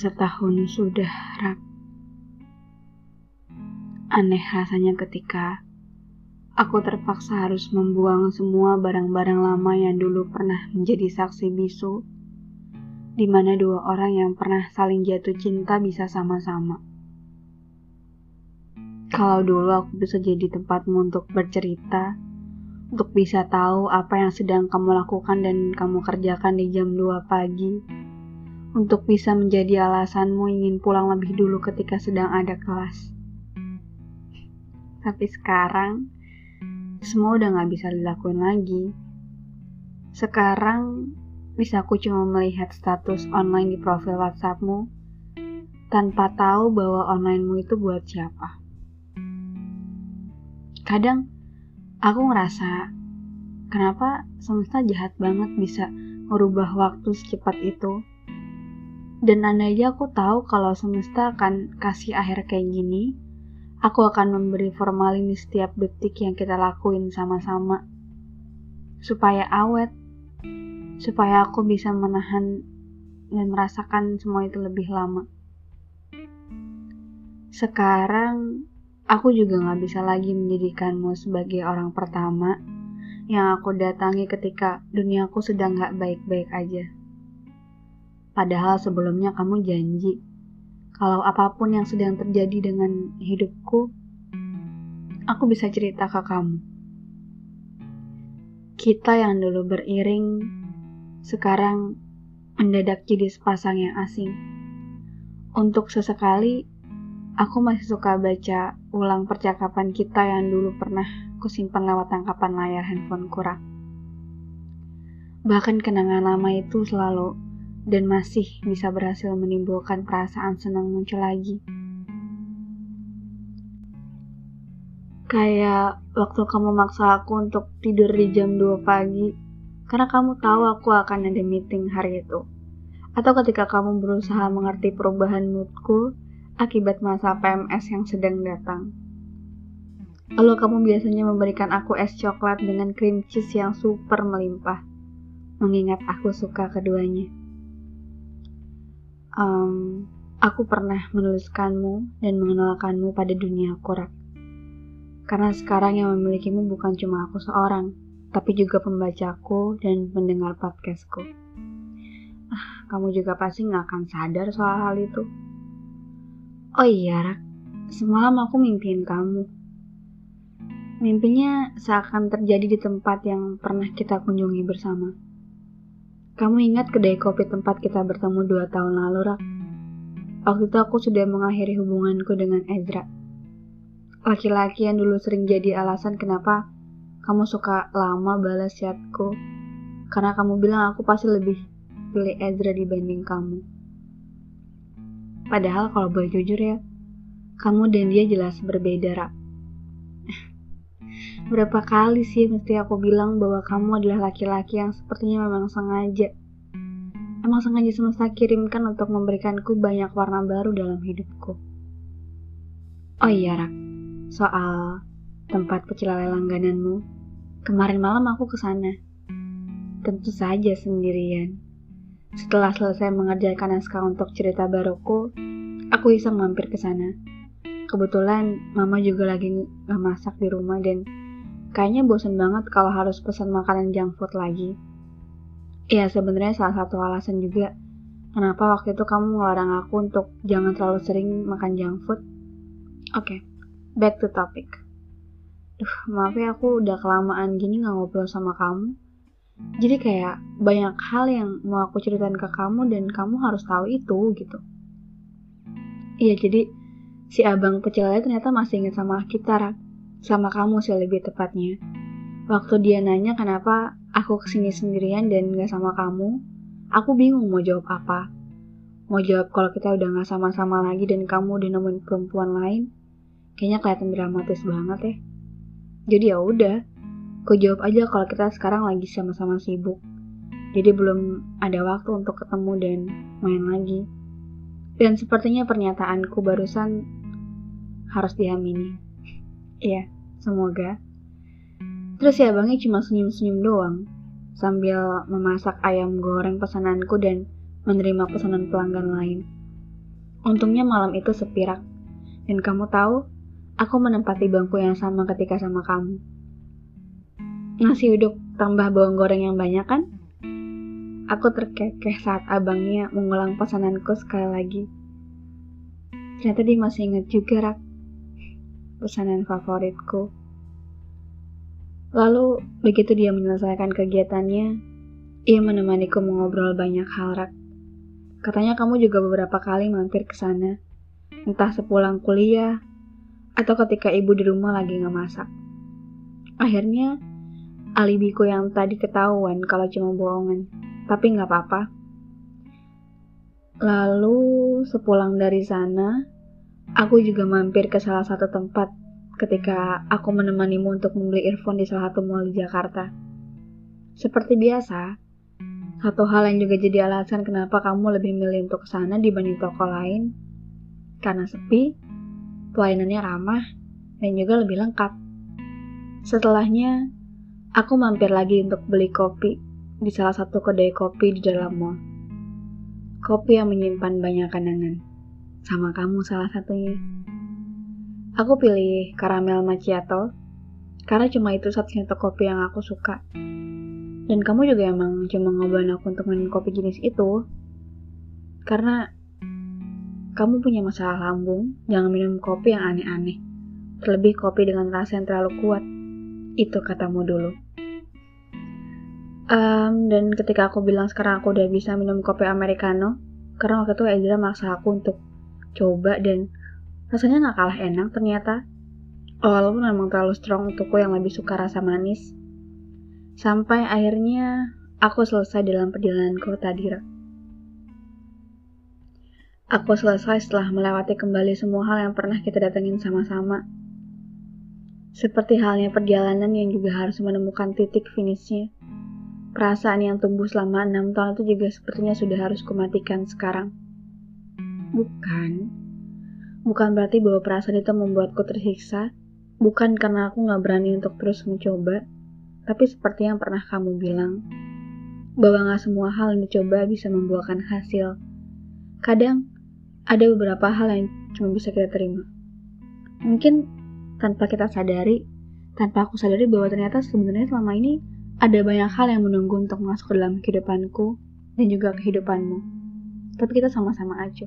Setahun sudah rak. Aneh rasanya ketika aku terpaksa harus membuang semua barang-barang lama yang dulu pernah menjadi saksi bisu, di mana dua orang yang pernah saling jatuh cinta bisa sama-sama. Kalau dulu aku bisa jadi tempatmu untuk bercerita, untuk bisa tahu apa yang sedang kamu lakukan dan kamu kerjakan di jam 2 pagi, untuk bisa menjadi alasanmu ingin pulang lebih dulu ketika sedang ada kelas. Tapi sekarang, semua udah gak bisa dilakuin lagi. Sekarang, bisa aku cuma melihat status online di profil WhatsAppmu, tanpa tahu bahwa onlinemu itu buat siapa. Kadang, Aku ngerasa kenapa semesta jahat banget bisa merubah waktu secepat itu. Dan andai aku tahu kalau semesta akan kasih akhir kayak gini, aku akan memberi formalin di setiap detik yang kita lakuin sama-sama. Supaya awet, supaya aku bisa menahan dan merasakan semua itu lebih lama. Sekarang Aku juga gak bisa lagi menjadikanmu sebagai orang pertama yang aku datangi ketika duniaku sedang gak baik-baik aja. Padahal sebelumnya kamu janji kalau apa pun yang sedang terjadi dengan hidupku, aku bisa cerita ke kamu. Kita yang dulu beriring, sekarang mendadak jadi sepasang yang asing. Untuk sesekali, Aku masih suka baca ulang percakapan kita yang dulu pernah kusimpan lewat tangkapan layar handphone kurang. Bahkan kenangan lama itu selalu dan masih bisa berhasil menimbulkan perasaan senang muncul lagi. Kayak waktu kamu maksa aku untuk tidur di jam 2 pagi karena kamu tahu aku akan ada meeting hari itu. Atau ketika kamu berusaha mengerti perubahan moodku akibat masa PMS yang sedang datang. Lalu kamu biasanya memberikan aku es coklat dengan cream cheese yang super melimpah, mengingat aku suka keduanya. Um, aku pernah menuliskanmu dan mengenalkanmu pada dunia korak. Karena sekarang yang memilikimu bukan cuma aku seorang, tapi juga pembacaku dan pendengar podcastku. Ah, kamu juga pasti nggak akan sadar soal hal itu. Oh iya, Rak. Semalam aku mimpiin kamu. Mimpinya seakan terjadi di tempat yang pernah kita kunjungi bersama. Kamu ingat kedai kopi tempat kita bertemu dua tahun lalu, Rak? Waktu itu aku sudah mengakhiri hubunganku dengan Ezra. Laki-laki yang dulu sering jadi alasan kenapa kamu suka lama balas chatku. Karena kamu bilang aku pasti lebih pilih Ezra dibanding kamu. Padahal kalau boleh jujur ya, kamu dan dia jelas berbeda, Rak. Berapa kali sih mesti aku bilang bahwa kamu adalah laki-laki yang sepertinya memang sengaja. Emang sengaja semesta kirimkan untuk memberikanku banyak warna baru dalam hidupku. Oh iya, Rak. Soal tempat pecel lele langgananmu. Kemarin malam aku ke sana. Tentu saja sendirian. Setelah selesai mengerjakan naskah untuk cerita baruku, aku iseng mampir ke sana. Kebetulan mama juga lagi masak di rumah dan kayaknya bosan banget kalau harus pesan makanan junk food lagi. Iya sebenarnya salah satu alasan juga kenapa waktu itu kamu ngelarang aku untuk jangan terlalu sering makan junk food. Oke, okay, back to topic. Duh, maaf ya aku udah kelamaan gini nggak ngobrol sama kamu jadi kayak banyak hal yang mau aku ceritain ke kamu dan kamu harus tahu itu gitu iya jadi si abang pecelnya ternyata masih ingat sama kita sama kamu sih lebih tepatnya waktu dia nanya kenapa aku ke sini sendirian dan gak sama kamu aku bingung mau jawab apa mau jawab kalau kita udah gak sama-sama lagi dan kamu udah nemuin perempuan lain kayaknya kelihatan dramatis banget ya jadi ya udah Aku jawab aja kalau kita sekarang lagi sama-sama sibuk. Jadi belum ada waktu untuk ketemu dan main lagi. Dan sepertinya pernyataanku barusan harus diamini. Iya, semoga. Terus ya bangnya cuma senyum-senyum doang. Sambil memasak ayam goreng pesananku dan menerima pesanan pelanggan lain. Untungnya malam itu sepirak. Dan kamu tahu, aku menempati bangku yang sama ketika sama kamu. Nasi uduk tambah bawang goreng yang banyak kan? Aku terkekeh saat abangnya mengulang pesananku sekali lagi. Ternyata dia masih ingat juga, Rak. Pesanan favoritku. Lalu, begitu dia menyelesaikan kegiatannya, ia menemaniku mengobrol banyak hal, Rak. Katanya kamu juga beberapa kali mampir ke sana, entah sepulang kuliah atau ketika ibu di rumah lagi nggak masak. Akhirnya, alibiku yang tadi ketahuan kalau cuma bohongan, tapi nggak apa-apa. Lalu, sepulang dari sana, aku juga mampir ke salah satu tempat ketika aku menemanimu untuk membeli earphone di salah satu mall di Jakarta. Seperti biasa, satu hal yang juga jadi alasan kenapa kamu lebih milih untuk ke sana dibanding toko lain, karena sepi, pelayanannya ramah, dan juga lebih lengkap. Setelahnya, aku mampir lagi untuk beli kopi di salah satu kedai kopi di dalam mall. Kopi yang menyimpan banyak kenangan, sama kamu salah satunya. Aku pilih caramel macchiato, karena cuma itu satu-satunya kopi yang aku suka. Dan kamu juga emang cuma ngobrolin aku untuk minum kopi jenis itu. Karena kamu punya masalah lambung, jangan minum kopi yang aneh-aneh. Terlebih kopi dengan rasa yang terlalu kuat. Itu katamu dulu. Um, dan ketika aku bilang sekarang aku udah bisa minum kopi americano, karena waktu itu Ezra maksa aku untuk coba dan rasanya gak kalah enak ternyata. Walaupun memang terlalu strong untukku yang lebih suka rasa manis. Sampai akhirnya aku selesai dalam perjalananku tadi. Aku selesai setelah melewati kembali semua hal yang pernah kita datengin sama-sama. Seperti halnya perjalanan yang juga harus menemukan titik finishnya. Perasaan yang tumbuh selama enam tahun itu juga sepertinya sudah harus kumatikan sekarang. Bukan. Bukan berarti bahwa perasaan itu membuatku tersiksa. Bukan karena aku gak berani untuk terus mencoba tapi seperti yang pernah kamu bilang, bahwa gak semua hal yang dicoba bisa membuahkan hasil. Kadang, ada beberapa hal yang cuma bisa kita terima. Mungkin tanpa kita sadari, tanpa aku sadari bahwa ternyata sebenarnya selama ini ada banyak hal yang menunggu untuk masuk ke dalam kehidupanku dan juga kehidupanmu. Tapi kita sama-sama aja.